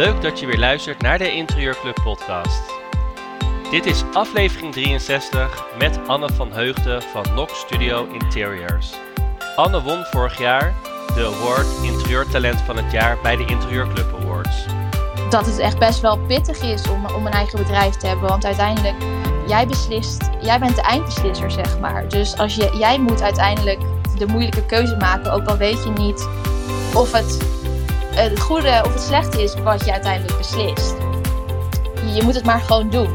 Leuk dat je weer luistert naar de Interieurclub podcast. Dit is aflevering 63 met Anne van Heugden van Nox Studio Interiors. Anne won vorig jaar de award Interieurtalent van het jaar bij de Interieurclub Awards. Dat het echt best wel pittig is om, om een eigen bedrijf te hebben. Want uiteindelijk, jij beslist, jij bent de eindbeslisser, zeg maar. Dus als je, jij moet uiteindelijk de moeilijke keuze maken, ook al weet je niet of het het goede of het slechte is wat je uiteindelijk beslist. Je moet het maar gewoon doen.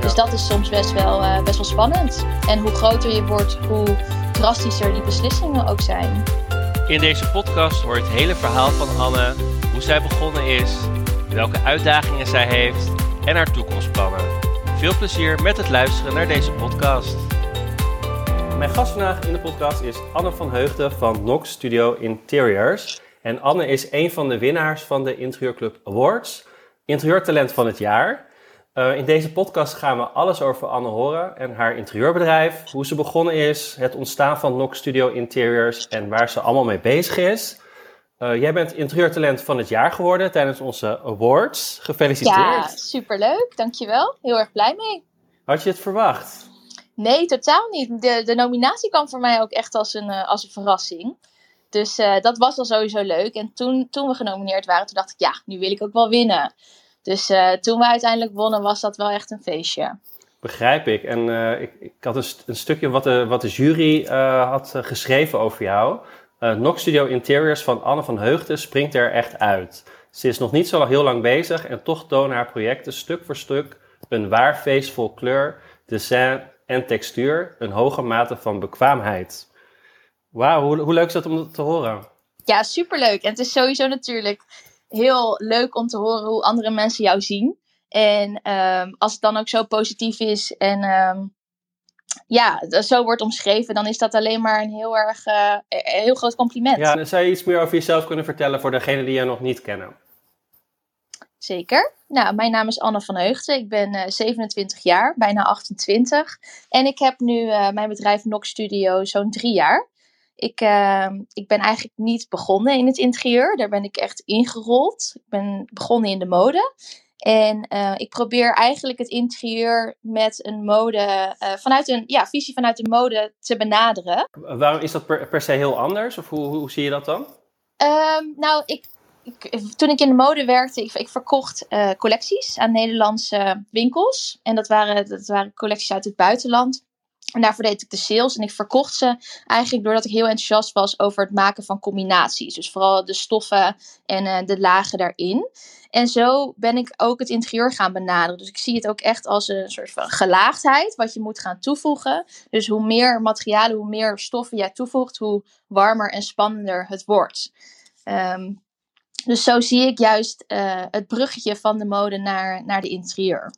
Dus dat is soms best wel, uh, best wel spannend. En hoe groter je wordt, hoe drastischer die beslissingen ook zijn. In deze podcast hoor je het hele verhaal van Anne, hoe zij begonnen is, welke uitdagingen zij heeft en haar toekomstplannen. Veel plezier met het luisteren naar deze podcast. Mijn gast vandaag in de podcast is Anne van Heugden van Nox Studio Interiors. En Anne is een van de winnaars van de Interieurclub Awards, Interieurtalent van het jaar. Uh, in deze podcast gaan we alles over Anne horen en haar interieurbedrijf, hoe ze begonnen is, het ontstaan van Nox Studio Interiors en waar ze allemaal mee bezig is. Uh, jij bent interieurtalent van het jaar geworden tijdens onze awards. Gefeliciteerd. Ja, superleuk. Dankjewel. Heel erg blij mee. Had je het verwacht? Nee, totaal niet. De, de nominatie kwam voor mij ook echt als een, uh, als een verrassing. Dus uh, dat was al sowieso leuk. En toen, toen we genomineerd waren, toen dacht ik, ja, nu wil ik ook wel winnen. Dus uh, toen we uiteindelijk wonnen, was dat wel echt een feestje. Begrijp ik. En uh, ik, ik, had een, een, stukje wat de, wat de jury had geschreven over jou. Nox Studio Interiors van Anne van Heugden springt er echt uit. Ze is nog niet zo heel lang bezig en toch tonen haar projecten stuk voor stuk een waar feest vol kleur, design en textuur, een hoge mate van bekwaamheid. Wauw, hoe, hoe leuk is dat om dat te horen? Ja, superleuk. En het is sowieso natuurlijk heel leuk om te horen hoe andere mensen jou zien. En um, als het dan ook zo positief is en um, ja, zo wordt omschreven, dan is dat alleen maar een heel erg uh, heel groot compliment. Ja, zou je iets meer over jezelf kunnen vertellen voor degenen die je nog niet kennen? Zeker. Nou, mijn naam is Anne van Heugden. Ik ben uh, 27 jaar, bijna 28. En ik heb nu uh, mijn bedrijf Nox Studio zo'n drie jaar. Ik, uh, ik ben eigenlijk niet begonnen in het interieur. Daar ben ik echt ingerold. Ik ben begonnen in de mode. En uh, ik probeer eigenlijk het interieur met een mode, uh, vanuit een ja, visie vanuit de mode te benaderen. Waarom is dat per, per se heel anders? Of hoe, hoe zie je dat dan? Um, nou, ik, ik, toen ik in de mode werkte, ik, ik verkocht uh, collecties aan Nederlandse winkels. En dat waren, dat waren collecties uit het buitenland. En daarvoor deed ik de sales en ik verkocht ze eigenlijk doordat ik heel enthousiast was over het maken van combinaties. Dus vooral de stoffen en uh, de lagen daarin. En zo ben ik ook het interieur gaan benaderen. Dus ik zie het ook echt als een soort van gelaagdheid wat je moet gaan toevoegen. Dus hoe meer materialen, hoe meer stoffen jij toevoegt, hoe warmer en spannender het wordt. Um, dus zo zie ik juist uh, het bruggetje van de mode naar, naar de interieur.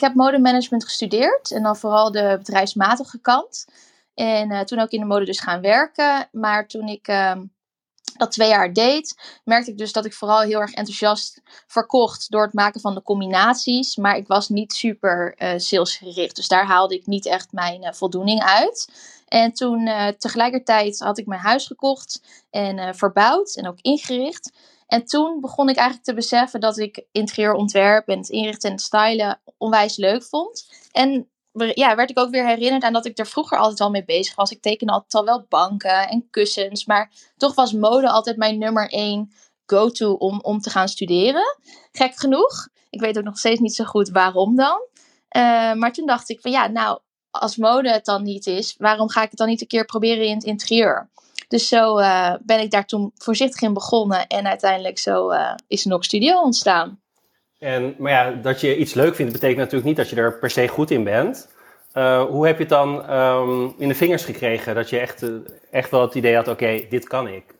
Ik heb modemanagement gestudeerd en dan vooral de bedrijfsmatige kant. En uh, toen ook in de mode dus gaan werken. Maar toen ik uh, dat twee jaar deed, merkte ik dus dat ik vooral heel erg enthousiast verkocht door het maken van de combinaties. Maar ik was niet super uh, salesgericht. Dus daar haalde ik niet echt mijn uh, voldoening uit. En toen tegelijkertijd had ik mijn huis gekocht en verbouwd en ook ingericht. En toen begon ik eigenlijk te beseffen dat ik interieurontwerp en het inrichten en het stylen onwijs leuk vond. En ja, werd ik ook weer herinnerd aan dat ik er vroeger altijd al mee bezig was. Ik tekende altijd al wel banken en kussens, maar toch was mode altijd mijn nummer één go-to om, om te gaan studeren. Gek genoeg. Ik weet ook nog steeds niet zo goed waarom dan. Uh, maar toen dacht ik van ja, nou, als mode het dan niet is, waarom ga ik het dan niet een keer proberen in het interieur? Dus zo uh, ben ik daar toen voorzichtig in begonnen en uiteindelijk zo uh, is Nox Studio ontstaan. En, maar ja, dat je iets leuk vindt, betekent natuurlijk niet dat je er per se goed in bent. Uh, hoe heb je het dan um, in de vingers gekregen dat je echt, echt wel het idee had, oké, dit kan ik?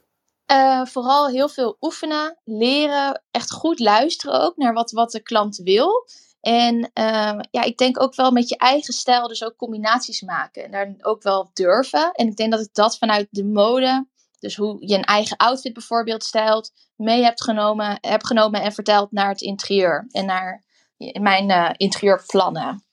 vooral heel veel oefenen, leren, echt goed luisteren ook naar wat, wat de klant wil. En uh, ja, ik denk ook wel met je eigen stijl, dus ook combinaties maken. En daar ook wel durven. En ik denk dat ik dat vanuit de mode, dus hoe je een eigen outfit bijvoorbeeld stijlt, mee hebt genomen, heb genomen en verteld naar het interieur. En naar mijn uh, interieurplannen.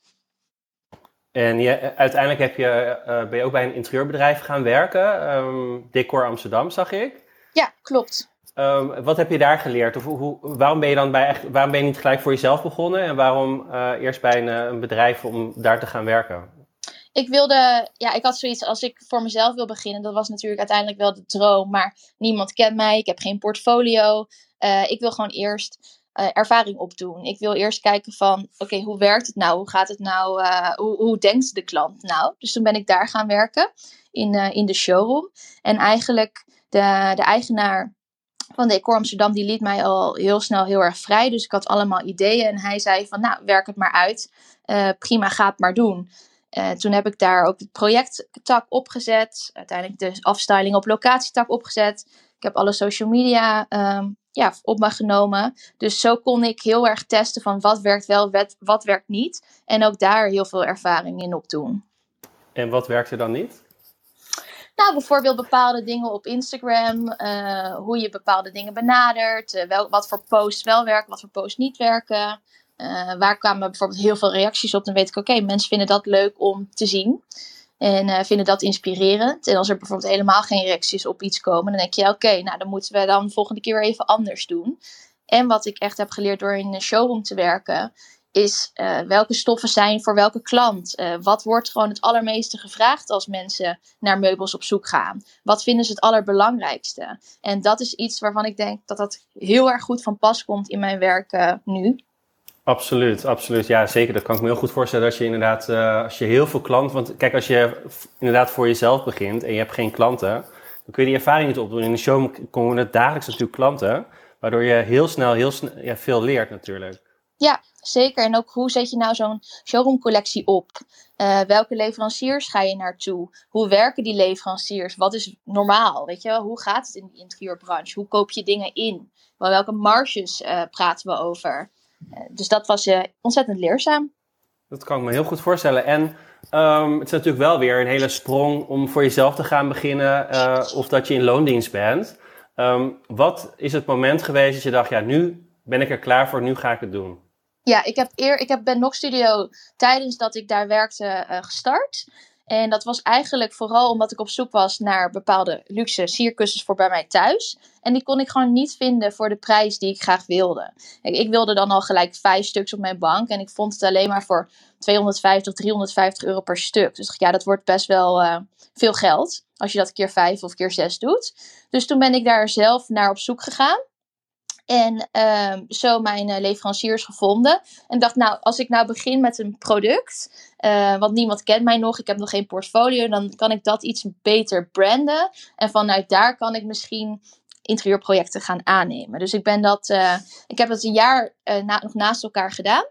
En je, uiteindelijk heb je, uh, ben je ook bij een interieurbedrijf gaan werken. Um, Decor Amsterdam, zag ik. Ja, klopt. Ehm, wat heb je daar geleerd? Of hoe, waarom ben je dan bij waarom ben je niet gelijk voor jezelf begonnen? En waarom uh, eerst bij een, een, bedrijf om daar te gaan werken? Ik wilde, ja, ik had zoiets als ik voor mezelf wil beginnen. Dat was natuurlijk uiteindelijk wel de droom. Maar niemand kent mij. Ik heb geen portfolio. Uh, ik wil gewoon eerst uh, ervaring opdoen. Ik wil eerst kijken van, oké, hoe werkt het nou? Hoe gaat het nou? Uh, hoe, hoe denkt de klant nou? Dus toen ben ik daar gaan werken in, in de showroom. En eigenlijk de, de eigenaar van Decor Amsterdam, die liet mij al heel snel heel erg vrij. Dus ik had allemaal ideeën en hij zei van, nou, werk het maar uit. prima, ga het maar doen. Toen heb ik daar ook het projecttak opgezet. Uiteindelijk de afstyling op locatietak opgezet. Ik heb alle social media um, ja, op me genomen. Dus zo kon ik heel erg testen van wat werkt wel, wat, wat werkt niet. En ook daar heel veel ervaring in opdoen. En wat werkte dan niet? Nou, bijvoorbeeld bepaalde dingen op Instagram, uh, hoe je bepaalde dingen benadert, uh, wel, wat voor posts wel werken, wat voor posts niet werken. Uh, waar kwamen bijvoorbeeld heel veel reacties op, dan weet ik, oké, mensen vinden dat leuk om te zien. En uh, vinden dat inspirerend. En als er bijvoorbeeld helemaal geen reacties op iets komen, dan denk je, oké, nou dan moeten we dan de volgende keer weer even anders doen. En wat ik echt heb geleerd door in een showroom te werken, is uh, welke stoffen zijn voor welke klant. Wat wordt gewoon het allermeeste gevraagd als mensen naar meubels op zoek gaan? Wat vinden ze het allerbelangrijkste? En dat is iets waarvan ik denk dat dat heel erg goed van pas komt in mijn werk nu. Absoluut, absoluut. Ja, zeker. Dat kan ik me heel goed voorstellen als je inderdaad, uh, als je heel veel klanten, want kijk, als je inderdaad voor jezelf begint en je hebt geen klanten, dan kun je die ervaring niet opdoen. In de show komen het dagelijks natuurlijk klanten, waardoor je heel snel, heel ja, veel leert natuurlijk. Ja, zeker. En ook hoe zet je nou zo'n showroomcollectie op? Uh, welke leveranciers ga je naartoe? Hoe werken die leveranciers? Wat is normaal? Weet je, hoe gaat het in de interieurbranche? Hoe koop je dingen in? Welke marges uh, praten we over? Eh, dus dat was uh, ontzettend leerzaam. Dat kan ik me heel goed voorstellen. En um, het is natuurlijk wel weer een hele sprong om voor jezelf te gaan beginnen uh, of dat je in loondienst bent. Um, wat is het moment geweest dat je dacht, ja, nu ben ik er klaar voor, nu ga ik het doen? Ja, ik heb, eer, ik heb Ben Nog Studio tijdens dat ik daar werkte gestart. En dat was eigenlijk vooral omdat ik op zoek was naar bepaalde luxe sierkussens voor bij mij thuis. En die kon ik gewoon niet vinden voor de prijs die ik graag wilde. ik wilde dan al gelijk vijf stuks op mijn bank. En ik vond het alleen maar voor 250, 350 euro per stuk. Dus ja, dat wordt best wel uh, veel geld. Als je dat keer vijf of keer zes doet. Dus toen ben ik daar zelf naar op zoek gegaan. En um, zo mijn uh, leveranciers gevonden. En dacht, nou, als ik nou begin met een product, uh, want niemand kent mij nog, ik heb nog geen portfolio, dan kan ik dat iets beter branden. En vanuit daar kan ik misschien interieurprojecten gaan aannemen. Dus ik ben dat, uh, ik heb dat een jaar na, nog naast elkaar gedaan.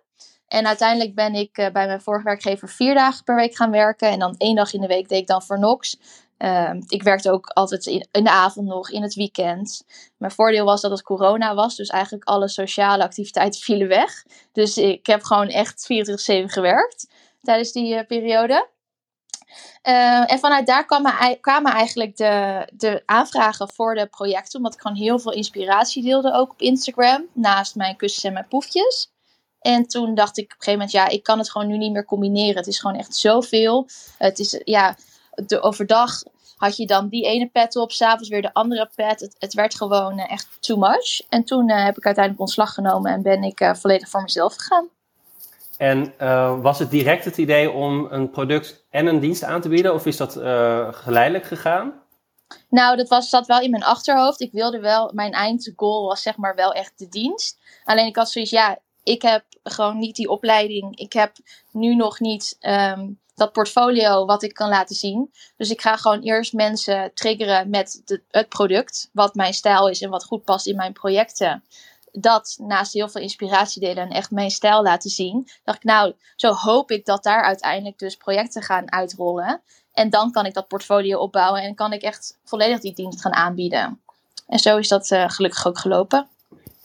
En uiteindelijk ben ik bij mijn vorige werkgever vier dagen per week gaan werken. En dan één dag in de week deed ik dan voor Nox. Uh, ik werkte ook altijd in, de avond nog, in het weekend. Mijn voordeel was dat het corona was, dus eigenlijk alle sociale activiteiten vielen weg. Dus ik heb gewoon echt 24-7 gewerkt tijdens die uh, periode. Uh, en vanuit daar kwamen, kwamen eigenlijk de, de aanvragen voor de projecten, omdat ik gewoon heel veel inspiratie deelde, ook op Instagram, naast mijn kussens en mijn poefjes. En toen dacht ik op een gegeven moment, ja, ik kan het gewoon nu niet meer combineren. Het is gewoon echt zoveel. Het is, ja, de, overdag had je dan die ene pet op, s'avonds weer de andere pet. Het, het werd gewoon uh, echt too much. En toen uh, heb ik uiteindelijk ontslag genomen en ben ik uh, volledig voor mezelf gegaan. En was het direct het idee om een product en een dienst aan te bieden, of is dat geleidelijk gegaan? Nou, dat was, zat wel in mijn achterhoofd. Ik wilde wel, mijn eindgoal was zeg maar wel echt de dienst. Alleen ik had zoiets, ja, ik heb gewoon niet die opleiding. Ik heb nu nog niet um, dat portfolio wat ik kan laten zien. Dus ik ga gewoon eerst mensen triggeren met het product, wat mijn stijl is en wat goed past in mijn projecten. Dat naast heel veel inspiratie delen en echt mijn stijl laten zien. Dacht ik, nou, zo hoop ik dat daar uiteindelijk dus projecten gaan uitrollen. En dan kan ik dat portfolio opbouwen en kan ik echt volledig die dienst gaan aanbieden. En zo is dat uh, gelukkig ook gelopen.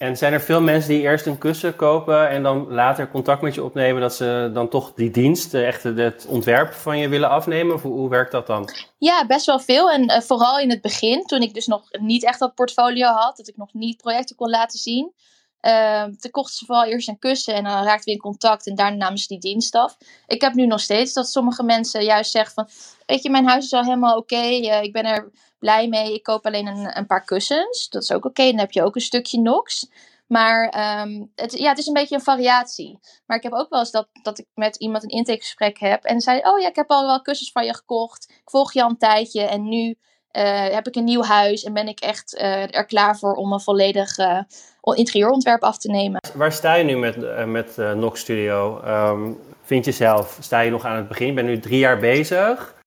En zijn er veel mensen die eerst een kussen kopen en dan later contact met je opnemen, dat ze dan toch die dienst, echt het ontwerp van je willen afnemen? Of hoe, werkt dat dan? Ja, best wel veel. En uh, vooral in het begin, toen ik dus nog niet echt dat portfolio had, dat ik nog niet projecten kon laten zien. Uh, toen kochten ze vooral eerst een kussen en dan raakten we in contact en daarna namen ze die dienst af. Ik heb nu nog steeds dat sommige mensen juist zeggen van, weet je, mijn huis is al helemaal oké, uh, ik ben er blij mee. Ik koop alleen een, een paar kussens. Dat is ook oké. Dan heb je ook een stukje NOx. Maar ehm, het, ja, het is een beetje een variatie. Maar ik heb ook wel eens dat, dat ik met iemand een intakegesprek heb. En zei, oh ja, ik heb al wel kussens van je gekocht. Ik volg je al een tijdje. En nu uh, heb ik een nieuw huis. En ben ik echt uh, er klaar voor om een volledig uh, interieurontwerp af te nemen. Waar sta je nu met, met Nox Studio? Um, vind je zelf, sta je nog aan het begin? Je bent nu drie jaar bezig.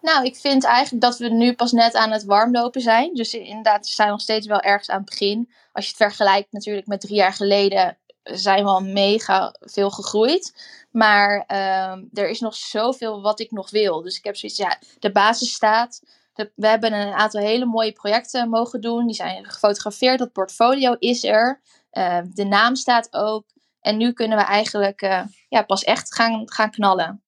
Nou, ik vind eigenlijk dat we nu pas net aan het warmlopen zijn. Dus inderdaad, we staan nog steeds wel ergens aan het begin. Als je het vergelijkt natuurlijk met drie jaar geleden, zijn we al mega veel gegroeid. Maar uh, er is nog zoveel wat ik nog wil. Dus ik heb zoiets, ja, de basis staat. we hebben een aantal hele mooie projecten mogen doen. Die zijn gefotografeerd. Dat portfolio is er. Uh, de naam staat ook. En nu kunnen we eigenlijk uh, ja, pas echt gaan, gaan knallen.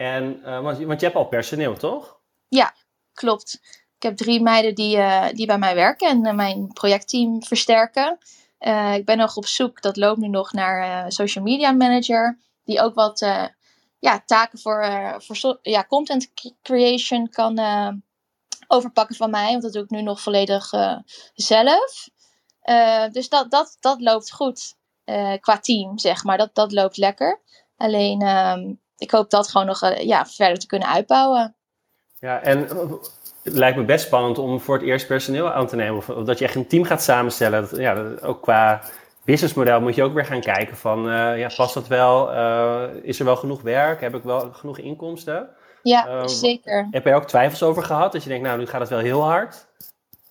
En, uh, want, want je hebt al personeel, toch? Ja, klopt. Ik heb drie meiden die, uh, die bij mij werken en uh, mijn projectteam versterken. ik ben nog op zoek, dat loopt nu nog, naar social media manager. Die ook wat ja, taken voor, voor ja, content creation kan overpakken van mij. Want dat doe ik nu nog volledig zelf. dus dat, dat, dat loopt goed qua team, zeg maar. Dat, dat loopt lekker. Alleen ehm, ik hoop dat gewoon nog uh, ja, verder te kunnen uitbouwen. Ja, en het lijkt me best spannend om voor het eerst personeel aan te nemen. Of, dat je echt een team gaat samenstellen. Dat, ja, dat, ook qua businessmodel moet je ook weer gaan kijken van, uh, ja, past dat wel? Uh, is er wel genoeg werk? Heb ik wel genoeg inkomsten? Ja, zeker. Heb je ook twijfels over gehad? Dat je denkt, nou, nu gaat het wel heel hard.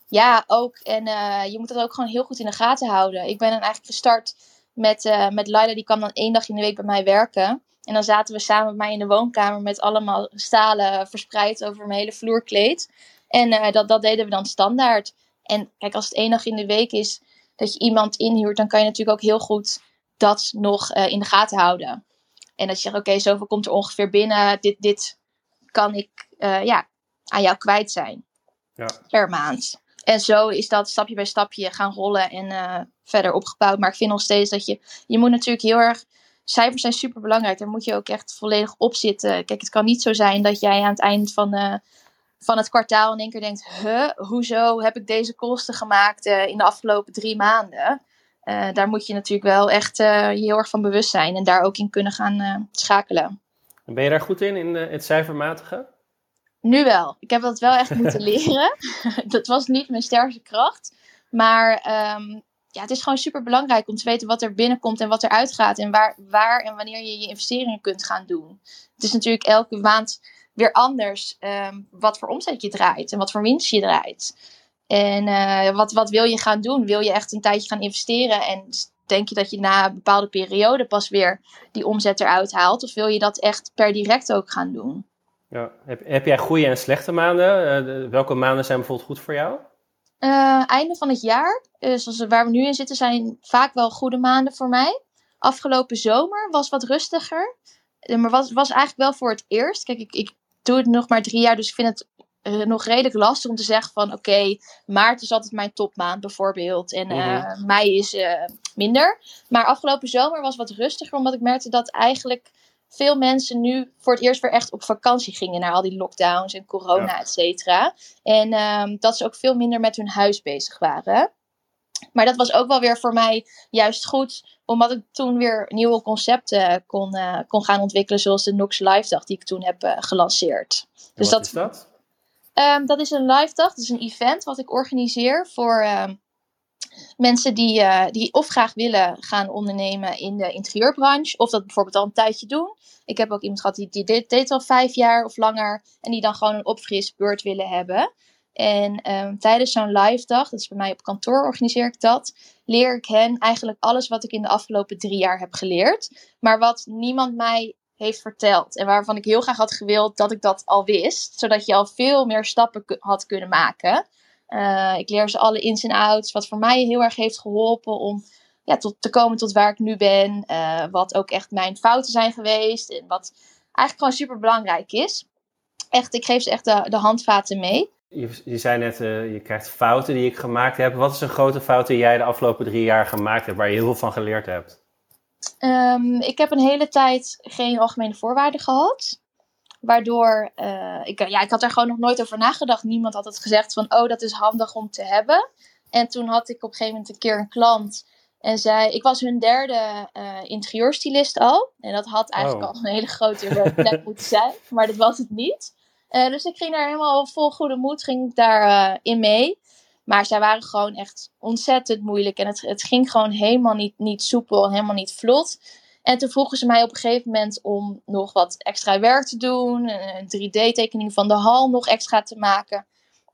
Ja, ook. En je moet dat ook gewoon heel goed in de gaten houden. Ik ben dan eigenlijk gestart met, met Laila, die kan dan één dag in de week bij mij werken. En dan zaten we samen met mij in de woonkamer met allemaal stalen verspreid over mijn hele vloerkleed. En uh, dat, dat deden we dan standaard. En kijk, als het één dag in de week is dat je iemand inhuurt, dan kan je natuurlijk ook heel goed dat nog uh, in de gaten houden. En dat je zegt, oké, okay, zoveel komt er ongeveer binnen. Dit, dit kan ik uh, ja, aan jou kwijt zijn ja. per maand. En zo is dat stapje bij stapje gaan rollen en verder opgebouwd. Maar ik vind nog steeds dat je, je moet natuurlijk heel erg cijfers zijn super belangrijk. Daar moet je ook echt volledig op zitten. Kijk, het kan niet zo zijn dat jij aan het eind van, uh, van het kwartaal in één keer denkt: huh, hoezo heb ik deze kosten gemaakt uh, in de afgelopen drie maanden? Uh, daar moet je natuurlijk wel echt je heel erg van bewust zijn en daar ook in kunnen gaan schakelen. En ben je daar goed in, in het cijfermatige? Nu wel. Ik heb dat wel echt moeten leren. dat was niet mijn sterkste kracht. Maar um, ja, het is gewoon super belangrijk om te weten wat er binnenkomt en wat er uitgaat. En waar, waar en wanneer je je investeringen kunt gaan doen. Het is natuurlijk elke maand weer anders um, wat voor omzet je draait en wat voor winst je draait. En uh, wat, wat wil je gaan doen? Wil je echt een tijdje gaan investeren en denk je dat je na een bepaalde periode pas weer die omzet eruit haalt? Of wil je dat echt per direct ook gaan doen? Ja. Heb, heb jij goede en slechte maanden? Uh, welke maanden zijn bijvoorbeeld goed voor jou? Uh, einde van het jaar, zoals waar we nu in zitten, zijn vaak wel goede maanden voor mij. Afgelopen zomer was wat rustiger. Uh, maar was, was eigenlijk wel voor het eerst. Kijk, ik, ik doe het nog maar drie jaar, dus ik vind het nog redelijk lastig om te zeggen van oké, okay, maart is altijd mijn topmaand bijvoorbeeld. En mm mei is minder. Maar afgelopen zomer was wat rustiger, omdat ik merkte dat eigenlijk veel mensen nu voor het eerst weer echt op vakantie gingen naar al die lockdowns en corona, ja. et cetera. En um, dat ze ook veel minder met hun huis bezig waren. Maar dat was ook wel weer voor mij juist goed, omdat ik toen weer nieuwe concepten kon, uh, kon gaan ontwikkelen, zoals de Nox Live Dag die ik toen heb uh, gelanceerd. Dus wat dat, is dat? Um, dat is een live dag, dat is een event wat ik organiseer voor um, mensen die, uh, die of graag willen gaan ondernemen in de interieurbranche, of dat bijvoorbeeld al een tijdje doen. Ik heb ook iemand gehad die, die deed, al vijf jaar of langer en die dan gewoon een opfrisbeurt willen hebben. En um, tijdens zo'n live dag, dat is bij mij op kantoor, organiseer ik dat. Leer ik hen eigenlijk alles wat ik in de afgelopen drie jaar heb geleerd. Maar wat niemand mij heeft verteld. En waarvan ik heel graag had gewild dat ik dat al wist. Zodat je al veel meer stappen had kunnen maken. Uh, ik leer ze alle ins en outs. Wat voor mij heel erg heeft geholpen om ja, tot, te komen tot waar ik nu ben. Uh, wat ook echt mijn fouten zijn geweest. En wat eigenlijk gewoon super belangrijk is. Echt, ik geef ze echt de, de handvaten mee. Je, je zei net, uh, je krijgt fouten die ik gemaakt heb. Wat is een grote fout die jij de afgelopen drie jaar gemaakt hebt, waar je heel veel van geleerd hebt? Um, ik heb een hele tijd geen algemene voorwaarden gehad. Waardoor, uh, ik, ja, ik had daar gewoon nog nooit over nagedacht. Niemand had het gezegd van, oh, dat is handig om te hebben. En toen had ik op een gegeven moment een keer een klant. En zij, ik was hun derde uh, interieurstylist al. En dat had eigenlijk oh. al een hele grote plek moeten zijn. Maar dat was het niet. Uh, dus ik ging daar helemaal vol goede moed ging ik daar, uh, in mee. Maar zij waren gewoon echt ontzettend moeilijk. En het, het ging gewoon helemaal niet, niet soepel en helemaal niet vlot. En toen vroegen ze mij op een gegeven moment om nog wat extra werk te doen. Een 3D-tekening van de hal nog extra te maken.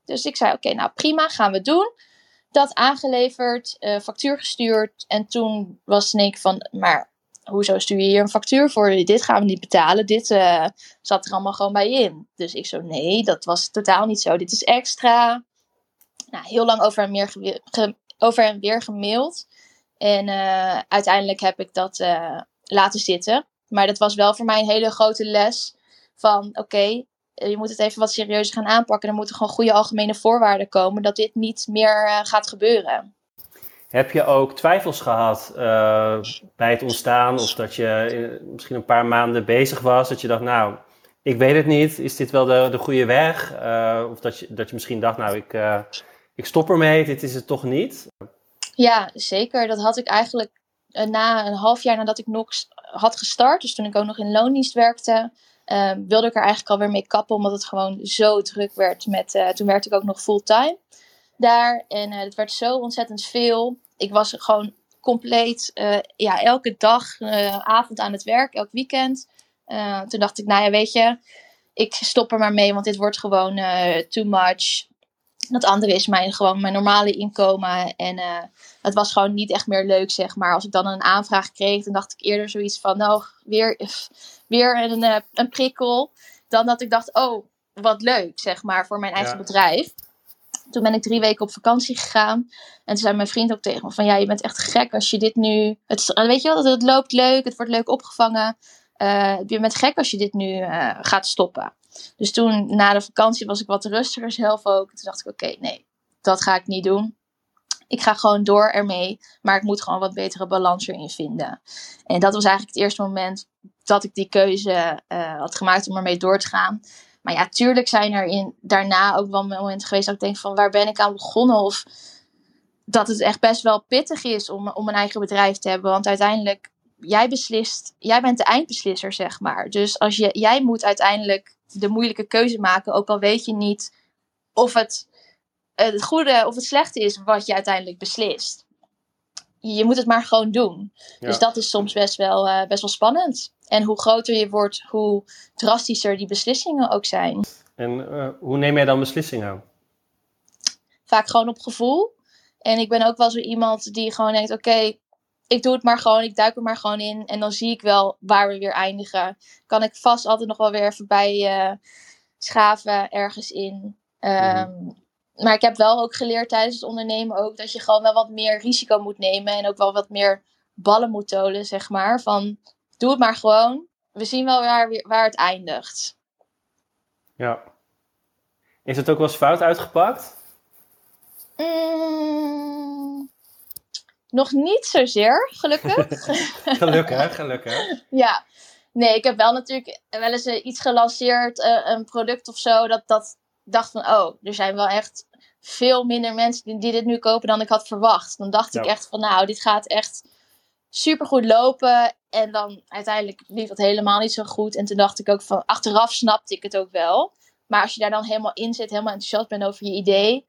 Dus ik zei: Oké, nou prima, gaan we doen. Dat aangeleverd, uh, factuur gestuurd. En toen was ik van: Maar hoezo stuur je hier een factuur voor? Dit gaan we niet betalen. Dit uh, zat er allemaal gewoon bij in. Dus ik zo: Nee, dat was totaal niet zo. Dit is extra. Nou, heel lang over en, meer over en weer gemaild. En uh, uiteindelijk heb ik dat laten zitten. Maar dat was wel voor mij een hele grote les van oké, eh, je moet het even wat serieuzer gaan aanpakken. Er moeten gewoon goede algemene voorwaarden komen dat dit niet meer uh, gaat gebeuren. Heb je ook twijfels gehad uh, bij het ontstaan of dat je misschien een paar maanden bezig was, dat je dacht, nou, ik weet het niet, is dit wel de, de goede weg? Of dat je, dat je misschien dacht, nou, ik, ik stop ermee, dit is het toch niet? Ja, zeker. Dat had ik eigenlijk eh, na een half jaar nadat ik nog had gestart, dus toen ik ook nog in loondienst werkte, ehm, wilde ik er eigenlijk alweer mee kappen, omdat het gewoon zo druk werd. Met, uh, toen werkte ik ook nog fulltime daar en het werd zo ontzettend veel. Ik was gewoon compleet, ja, elke dag, avond aan het werk, elk weekend. toen dacht ik, nou ja, weet je, ik stop er maar mee, want dit wordt gewoon too much. Dat andere is mijn, gewoon mijn normale inkomen. En uh, het was gewoon niet echt meer leuk, zeg maar. Als ik dan een aanvraag kreeg, dan dacht ik eerder zoiets van... Nou, weer, weer een, uh, een prikkel. Dan dat ik dacht, oh, wat leuk, zeg maar, voor mijn eigen bedrijf. Toen ben ik drie weken op vakantie gegaan. En toen zei mijn vriend ook tegen me van... Ja, je bent echt gek als je dit nu... Het, weet je wel, het loopt leuk, het wordt leuk opgevangen. Uh, je bent gek als je dit nu gaat stoppen. Dus toen na de vakantie was ik wat rustiger zelf ook. Toen dacht ik, oké, nee, dat ga ik niet doen. Ik ga gewoon door ermee, maar ik moet gewoon wat betere balans erin vinden. En dat was eigenlijk het eerste moment dat ik die keuze uh, had gemaakt om ermee door te gaan. Maar ja, tuurlijk zijn er in, daarna ook wel momenten geweest dat ik denk van waar ben ik aan begonnen? Of dat het echt best wel pittig is om, om een eigen bedrijf te hebben. Want uiteindelijk, jij beslist, jij bent de eindbeslisser, zeg maar. Dus als je, jij moet uiteindelijk de moeilijke keuze maken. Ook al weet je niet of het het goede of het slechte is wat je uiteindelijk beslist. Je moet het maar gewoon doen. Dus dat is soms best wel, uh, best wel spannend. En hoe groter je wordt, hoe drastischer die beslissingen ook zijn. En uh, hoe neem jij dan beslissingen? Vaak gewoon op gevoel. En ik ben ook wel zo iemand die gewoon denkt: oké, ik doe het maar gewoon, ik duik er maar gewoon in. En dan zie ik wel waar we weer eindigen. Kan ik vast altijd nog wel weer even bij uh, schaven ergens in. Um, Maar ik heb wel ook geleerd tijdens het ondernemen ook dat je gewoon wel wat meer risico moet nemen. En ook wel wat meer ballen moet tolen, zeg maar. Van doe het maar gewoon. We zien wel waar, waar het eindigt. Ja. Is het ook wel eens fout uitgepakt? Mm, nog niet zozeer, gelukkig. gelukkig, gelukkig. ja. Nee, ik heb wel natuurlijk wel eens eh, iets gelanceerd, uh, een product of zo, dat, dat dacht van, oh, er zijn wel echt veel minder mensen die, die dit nu kopen dan ik had verwacht. Dan dacht ik echt van, nou, dit gaat echt super goed lopen. En dan uiteindelijk liep dat helemaal niet zo goed. En toen dacht ik ook van, achteraf snapte ik het ook wel. Maar als je daar dan helemaal in zit, helemaal enthousiast bent over je idee,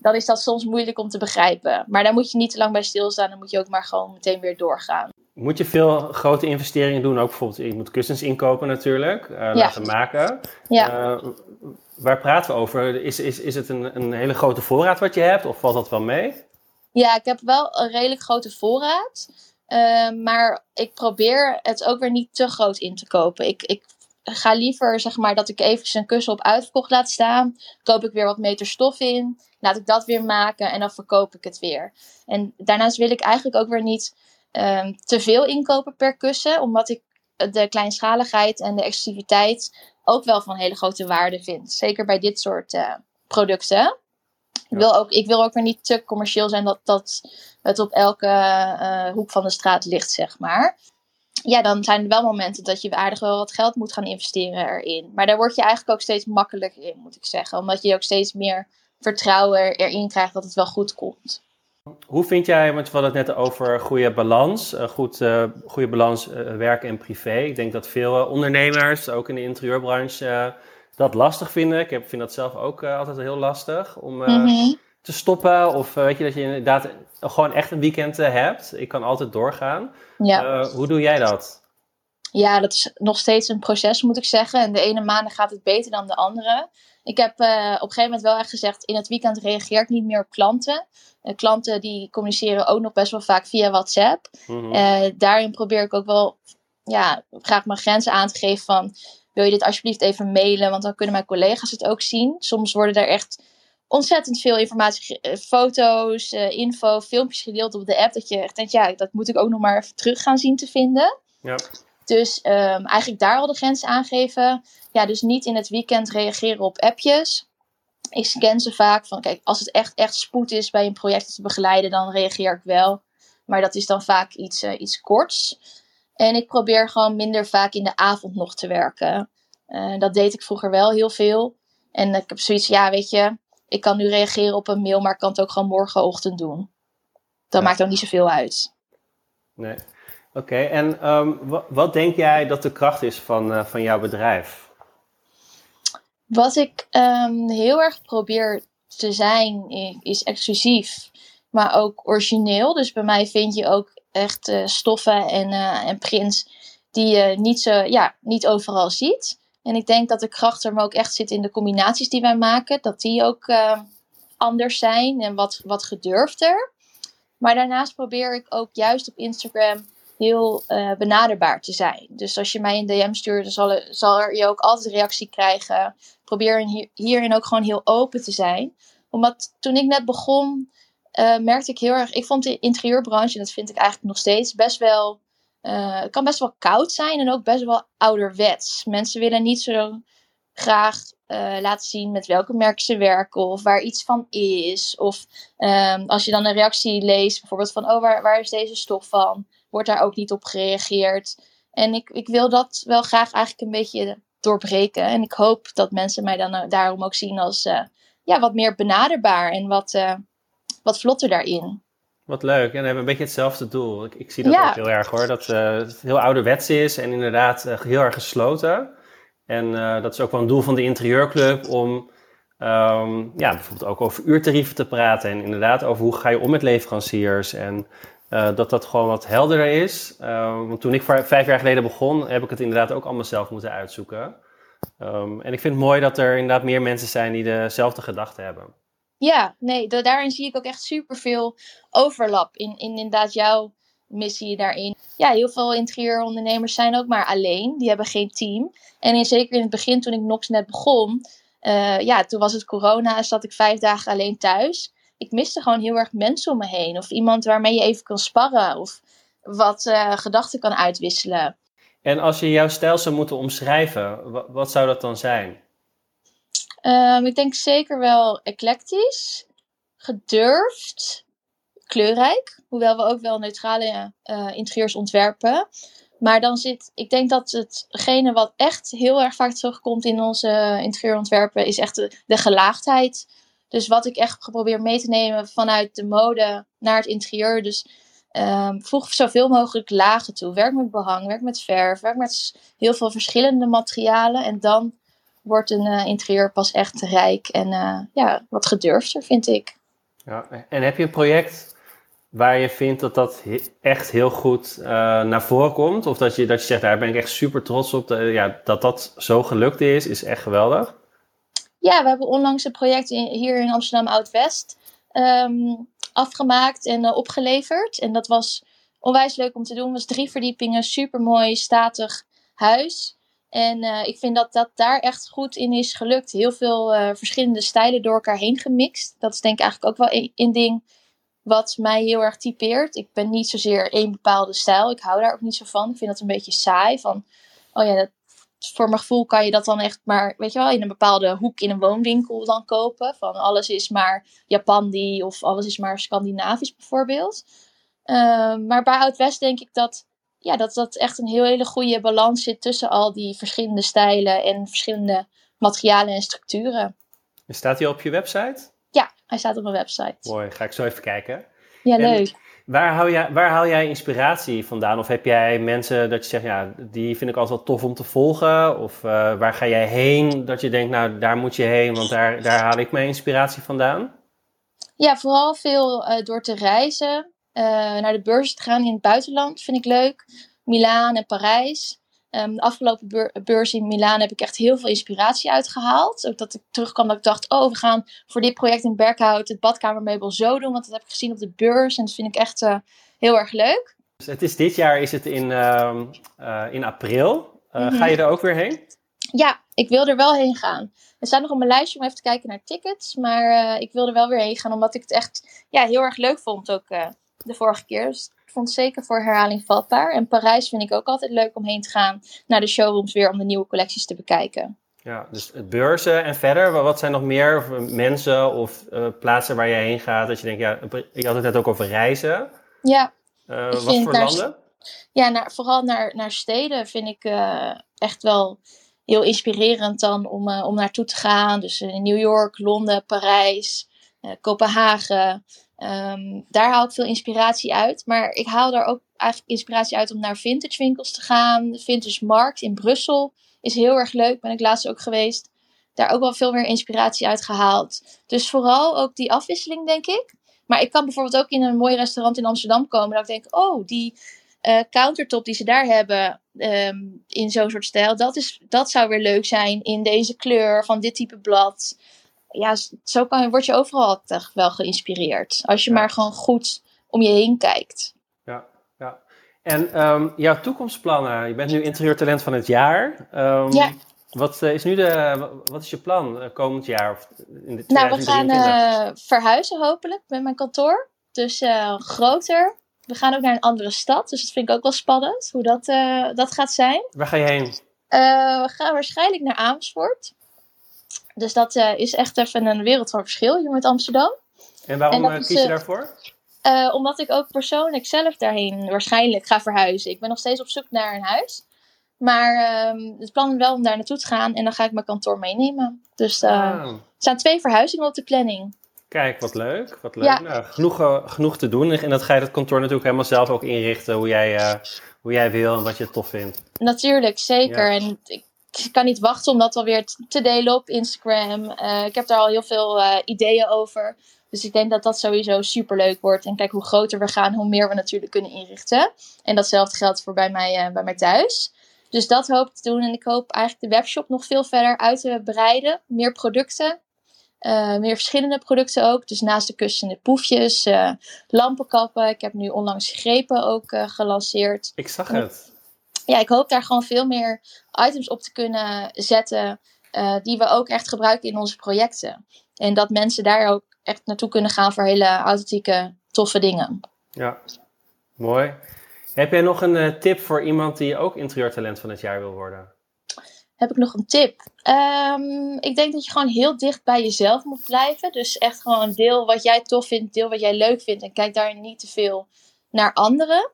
dan is dat soms moeilijk om te begrijpen. Maar daar moet je niet te lang bij stilstaan. Dan moet je ook maar gewoon meteen weer doorgaan. Moet je veel grote investeringen doen? Ook bijvoorbeeld, je moet kussens inkopen natuurlijk, uh, laten maken. Ja. Uh, waar praten we over? Is, is, is het een, een hele grote voorraad wat je hebt of valt dat wel mee? Ja, ik heb wel een redelijk grote voorraad. Uh, maar ik probeer het ook weer niet te groot in te kopen. Ik, ik ga liever zeg maar dat ik even een kussen op uitverkocht laat staan. Koop ik weer wat meter stof in. Laat ik dat weer maken en dan verkoop ik het weer. En daarnaast wil ik eigenlijk ook weer niet um, te veel inkopen per kussen. Omdat ik de kleinschaligheid en de exclusiviteit ook wel van hele grote waarde vind. Zeker bij dit soort uh, producten. Ik, wil ook, ik wil ook weer niet te commercieel zijn dat, dat het op elke uh, hoek van de straat ligt, zeg maar. ja, dan zijn er wel momenten dat je aardig wel wat geld moet gaan investeren erin. Maar daar word je eigenlijk ook steeds makkelijker in, moet ik zeggen. Omdat je ook steeds meer vertrouwen erin krijgt dat het wel goed komt. Hoe vind jij, want we hadden het net over goede balans, uh, goed, uh, goede balans uh, werk en privé. Ik denk dat veel ondernemers, ook in de interieurbranche, dat lastig vinden. Ik heb, vind dat zelf ook altijd heel lastig om mm-hmm. te stoppen. Of weet je, dat je inderdaad gewoon echt een weekend hebt. Ik kan altijd doorgaan. Ja. hoe doe jij dat? Ja, dat is nog steeds een proces, moet ik zeggen. En de ene maanden gaat het beter dan de andere. Ik heb uh, op een gegeven moment wel echt gezegd, in het weekend reageer ik niet meer op klanten. Uh, klanten die communiceren ook nog best wel vaak via WhatsApp. Mm daarin probeer ik ook wel ja, graag mijn grenzen aan te geven van, wil je dit alsjeblieft even mailen, want dan kunnen mijn collega's het ook zien. Soms worden er echt ontzettend veel informatie, foto's, info, filmpjes gedeeld op de app, dat je echt denkt, ja, dat moet ik ook nog maar even terug gaan zien te vinden. Ja. Dus um, eigenlijk daar al de grens aangeven. Ja, dus niet in het weekend reageren op appjes. Ik scan ze vaak van, kijk, als het echt, echt spoed is bij een project te begeleiden, dan reageer ik wel. Maar dat is dan vaak iets, uh, iets korts. En ik probeer gewoon minder vaak in de avond nog te werken. Uh, dat deed ik vroeger wel heel veel. En ik heb zoiets, ja, weet je, ik kan nu reageren op een mail, maar ik kan het ook gewoon morgenochtend doen. Dat maakt ook niet zoveel uit. Nee. Oké, en um, wat denk jij dat de kracht is van, uh, van jouw bedrijf? Wat ik um, heel erg probeer te zijn, is exclusief, maar ook origineel. Dus bij mij vind je ook echt uh, stoffen en, uh, en prints die je niet, zo, ja, niet overal ziet. En ik denk dat de kracht er ook echt zit in de combinaties die wij maken. Dat die ook anders zijn en wat, wat gedurfder. Maar daarnaast probeer ik ook juist op Instagram heel uh, benaderbaar te zijn. Dus als je mij een DM stuurt, dan zal, zal je ook altijd reactie krijgen. Probeer hierin ook gewoon heel open te zijn. Omdat toen ik net begon, uh, merkte ik heel erg. Ik vond de interieurbranche, en dat vind ik eigenlijk nog steeds, best wel. Uh, kan best wel koud zijn en ook best wel ouderwets. Mensen willen niet zo graag laten zien met welke merken ze werken of waar iets van is. Of um, als je dan een reactie leest, bijvoorbeeld van: Oh, waar, waar is deze stof van? Wordt daar ook niet op gereageerd. En ik, ik wil dat wel graag eigenlijk een beetje doorbreken. En ik hoop dat mensen mij dan eh, daarom ook zien als uh, ja, wat meer benaderbaar en wat, uh, wat vlotter daarin. Wat leuk. En we hebben een beetje hetzelfde doel. Ik, ik zie dat ook heel erg hoor. Dat het heel ouderwets is en inderdaad heel erg gesloten. En dat is ook wel een doel van de interieurclub om um, ja, bijvoorbeeld ook over uurtarieven te praten. En inderdaad over hoe ga je om met leveranciers. En uh, dat dat gewoon wat helderder is. Uh, want toen ik vijf jaar geleden begon, heb ik het inderdaad ook allemaal zelf moeten uitzoeken. Um, en ik vind het mooi dat er inderdaad meer mensen zijn die dezelfde gedachten hebben. Ja, nee, daarin zie ik ook echt superveel overlap in, in inderdaad jouw missie daarin. Ja, heel veel interieurondernemers zijn ook maar alleen. Die hebben geen team. En in, zeker in het begin, toen ik Nox net begon, uh, ja, toen was het corona, zat ik vijf dagen alleen thuis ik miste gewoon heel erg mensen om me heen. Of iemand waarmee je even kan sparren. Of wat uh, gedachten kan uitwisselen. En als je jouw stijl zou moeten omschrijven, wat, wat zou dat dan zijn? Um, ik denk zeker wel eclectisch, gedurfd, kleurrijk. Hoewel we ook wel neutrale uh, interieurs ontwerpen. Maar dan zit, ik denk dat hetgene wat echt heel erg vaak terugkomt in onze interieurontwerpen, is echt de, de gelaagdheid dus wat ik echt probeer mee te nemen vanuit de mode naar het interieur. Dus um, voeg zoveel mogelijk lagen toe. Werk met behang, werk met verf, werk met heel veel verschillende materialen. En dan wordt een uh, interieur pas echt rijk en uh, ja, wat gedurfder, vind ik. Ja, en heb je een project waar je vindt dat dat echt heel goed uh, naar voren komt? Of dat je, dat je zegt, daar ben ik echt super trots op. Ja, dat dat zo gelukt is, is echt geweldig. Ja, we hebben onlangs een project hier in Amsterdam Oud-West um, afgemaakt en uh, opgeleverd. En dat was onwijs leuk om te doen. Het was drie verdiepingen, super mooi, statig huis. En uh, ik vind dat dat daar echt goed in is gelukt. Heel veel uh, verschillende stijlen door elkaar heen gemixt. Dat is denk ik eigenlijk ook wel een, ding wat mij heel erg typeert. Ik ben niet zozeer één bepaalde stijl. Ik hou daar ook niet zo van. Ik vind dat een beetje saai. Van, oh ja, dat, voor mijn gevoel kan je dat dan echt maar, weet je wel, in een bepaalde hoek in een woonwinkel dan kopen. Van alles is maar Japandi of alles is maar Scandinavisch bijvoorbeeld. Ehm, maar bij Oud-West denk ik dat ja, dat dat echt een heel hele goede balans zit tussen al die verschillende stijlen en verschillende materialen en structuren. En staat hij op je website? Ja, hij staat op mijn website. Mooi, ga ik zo even kijken. Ja, leuk. Waar haal, jij, waar haal jij inspiratie vandaan? Of heb jij mensen dat je zegt, ja, die vind ik altijd wel tof om te volgen? Of uh, waar ga jij heen dat je denkt, nou, daar moet je heen, want daar, daar haal ik mijn inspiratie vandaan? Ja, vooral veel uh, door te reizen. Uh, naar de beurs te gaan in het buitenland vind ik leuk. Milaan en Parijs. Um, de afgelopen beurs in Milaan heb ik echt heel veel inspiratie uitgehaald. Ook dat ik terugkwam dat ik dacht, oh, we gaan voor dit project in Berkhout het badkamermeubel zo doen. Want dat heb ik gezien op de beurs en dat vind ik echt uh, heel erg leuk. Dus het is dit jaar is het in, uh, uh, in april. Mm -hmm. Ga je er ook weer heen? Ja, ik wil er wel heen gaan. Er staat nog op mijn lijstje om even te kijken naar tickets. Maar ik wil er wel weer heen gaan, omdat ik het echt ja, heel erg leuk vond ook de vorige keer. Dus vond het zeker voor herhaling vatbaar. En Parijs vind ik ook altijd leuk om heen te gaan naar de showrooms weer om de nieuwe collecties te bekijken. Ja, dus beurzen en verder, wat zijn nog meer mensen of uh, plaatsen waar je heen gaat? Dat je denkt, ja, je had het net ook over reizen. Ja. Uh, wat voor naar, landen? Ja, naar, vooral naar, naar steden vind ik uh, echt wel heel inspirerend dan om, om naartoe te gaan. Dus in New York, Londen, Parijs, Kopenhagen. Um, daar haal ik veel inspiratie uit. Maar ik haal daar ook eigenlijk inspiratie uit om naar vintage winkels te gaan. De vintage markt in Brussel is heel erg leuk. Ben ik laatst ook geweest. Daar ook wel veel meer inspiratie uit gehaald. Dus vooral ook die afwisseling, denk ik. Maar ik kan bijvoorbeeld ook in een mooi restaurant in Amsterdam komen. Dat ik denk, oh, die uh, countertop die ze daar hebben um, in zo'n soort stijl. Dat, is, dat zou weer leuk zijn in deze kleur van dit type blad ja, zo kan, word je overal wel geïnspireerd. Als je maar gewoon goed om je heen kijkt. Ja, ja. En um, jouw toekomstplannen? Je bent nu interieurtalent van het jaar. Um, ja. Wat is nu de, wat is je plan uh, komend jaar? Of in de nou, we gaan uh, verhuizen hopelijk met mijn kantoor. Dus uh, groter. We gaan ook naar een andere stad. Dus dat vind ik ook wel spannend hoe dat, dat gaat zijn. Waar ga je heen? we gaan waarschijnlijk naar Amersfoort. Dus dat uh, is echt even een wereld van verschil hier met Amsterdam. En waarom en eh, kies je uh, daarvoor? Uh, omdat ik ook persoonlijk zelf daarheen waarschijnlijk ga verhuizen. Ik ben nog steeds op zoek naar een huis. Maar uh, het plan is wel om daar naartoe te gaan en dan ga ik mijn kantoor meenemen. Dus ah. er staan twee verhuizingen op de planning. Kijk, wat leuk. Wat leuk. Ja. Nou, genoeg, genoeg te doen. En dat ga je het kantoor natuurlijk helemaal zelf ook inrichten hoe jij, hoe jij wil en wat je tof vindt. Natuurlijk, zeker. Ja. En ik ik kan niet wachten om dat alweer te delen op Instagram. Uh, ik heb daar al heel veel uh, ideeën over. Dus ik denk dat dat sowieso super leuk wordt. En kijk, hoe groter we gaan, hoe meer we natuurlijk kunnen inrichten. En datzelfde geldt voor bij mij, uh, bij mij thuis. Dus dat hoop ik te doen. En ik hoop eigenlijk de webshop nog veel verder uit te breiden. Meer producten. meer verschillende producten ook. Dus naast de kussende poefjes, lampenkappen. Ik heb nu onlangs grepen ook gelanceerd. Ik zag het ja, ik hoop daar gewoon veel meer items op te kunnen zetten. Uh, die we ook echt gebruiken in onze projecten. En dat mensen daar ook echt naartoe kunnen gaan voor hele authentieke, toffe dingen. Ja, mooi. Heb jij nog een uh, tip voor iemand die ook interieurtalent van het jaar wil worden? Heb ik nog een tip? Um, ik denk dat je gewoon heel dicht bij jezelf moet blijven. Dus echt gewoon deel wat jij tof vindt, deel wat jij leuk vindt. En kijk daar niet te veel naar anderen.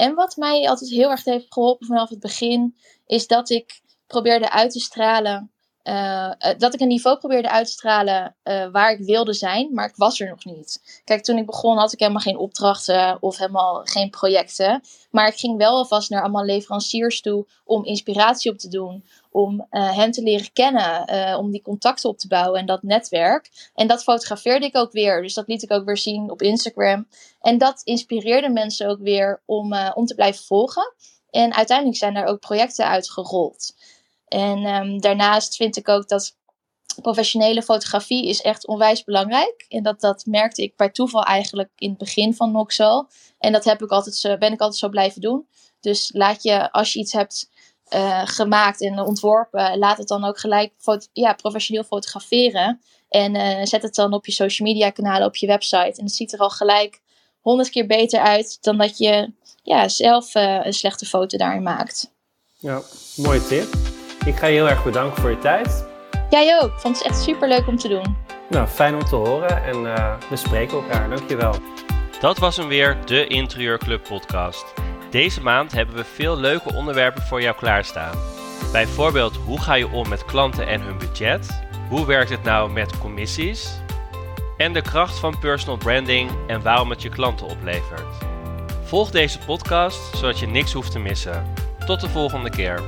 En wat mij altijd heel erg heeft geholpen vanaf het begin, is dat ik probeerde uit te stralen. Uh, dat ik een niveau probeerde uit te stralen uh, waar ik wilde zijn, maar ik was er nog niet. Kijk, toen ik begon had ik helemaal geen opdrachten of helemaal geen projecten. Maar ik ging wel alvast naar allemaal leveranciers toe om inspiratie op te doen om hen te leren kennen, om die contacten op te bouwen en dat netwerk. En dat fotografeerde ik ook weer, dus dat liet ik ook weer zien op Instagram. En dat inspireerde mensen ook weer om, om te blijven volgen. En uiteindelijk zijn er ook projecten uitgerold. En um, daarnaast vind ik ook dat professionele fotografie is echt onwijs belangrijk. En dat, dat merkte ik bij toeval eigenlijk in het begin van Noxo. En dat heb ik altijd ben ik altijd zo blijven doen. Dus laat je, als je iets hebt uh, gemaakt en ontworpen, laat het dan ook gelijk ja, professioneel fotograferen. En uh, zet het dan op je social media kanalen, op je website. En het ziet er al gelijk honderd keer beter uit dan dat je ja, zelf uh, een slechte foto daarin maakt. Ja, mooie tip. Ik ga je heel erg bedanken voor je tijd. Jij ook. Ik vond het echt super leuk om te doen. Nou, fijn om te horen en we spreken elkaar. Dankjewel. Dat was hem weer, de Interieurclub podcast. Deze maand hebben we veel leuke onderwerpen voor jou klaarstaan. Bijvoorbeeld, hoe ga je om met klanten en hun budget? Hoe werkt het nou met commissies? En de kracht van personal branding en waarom het je klanten oplevert. Volg deze podcast zodat je niks hoeft te missen. Tot de volgende keer.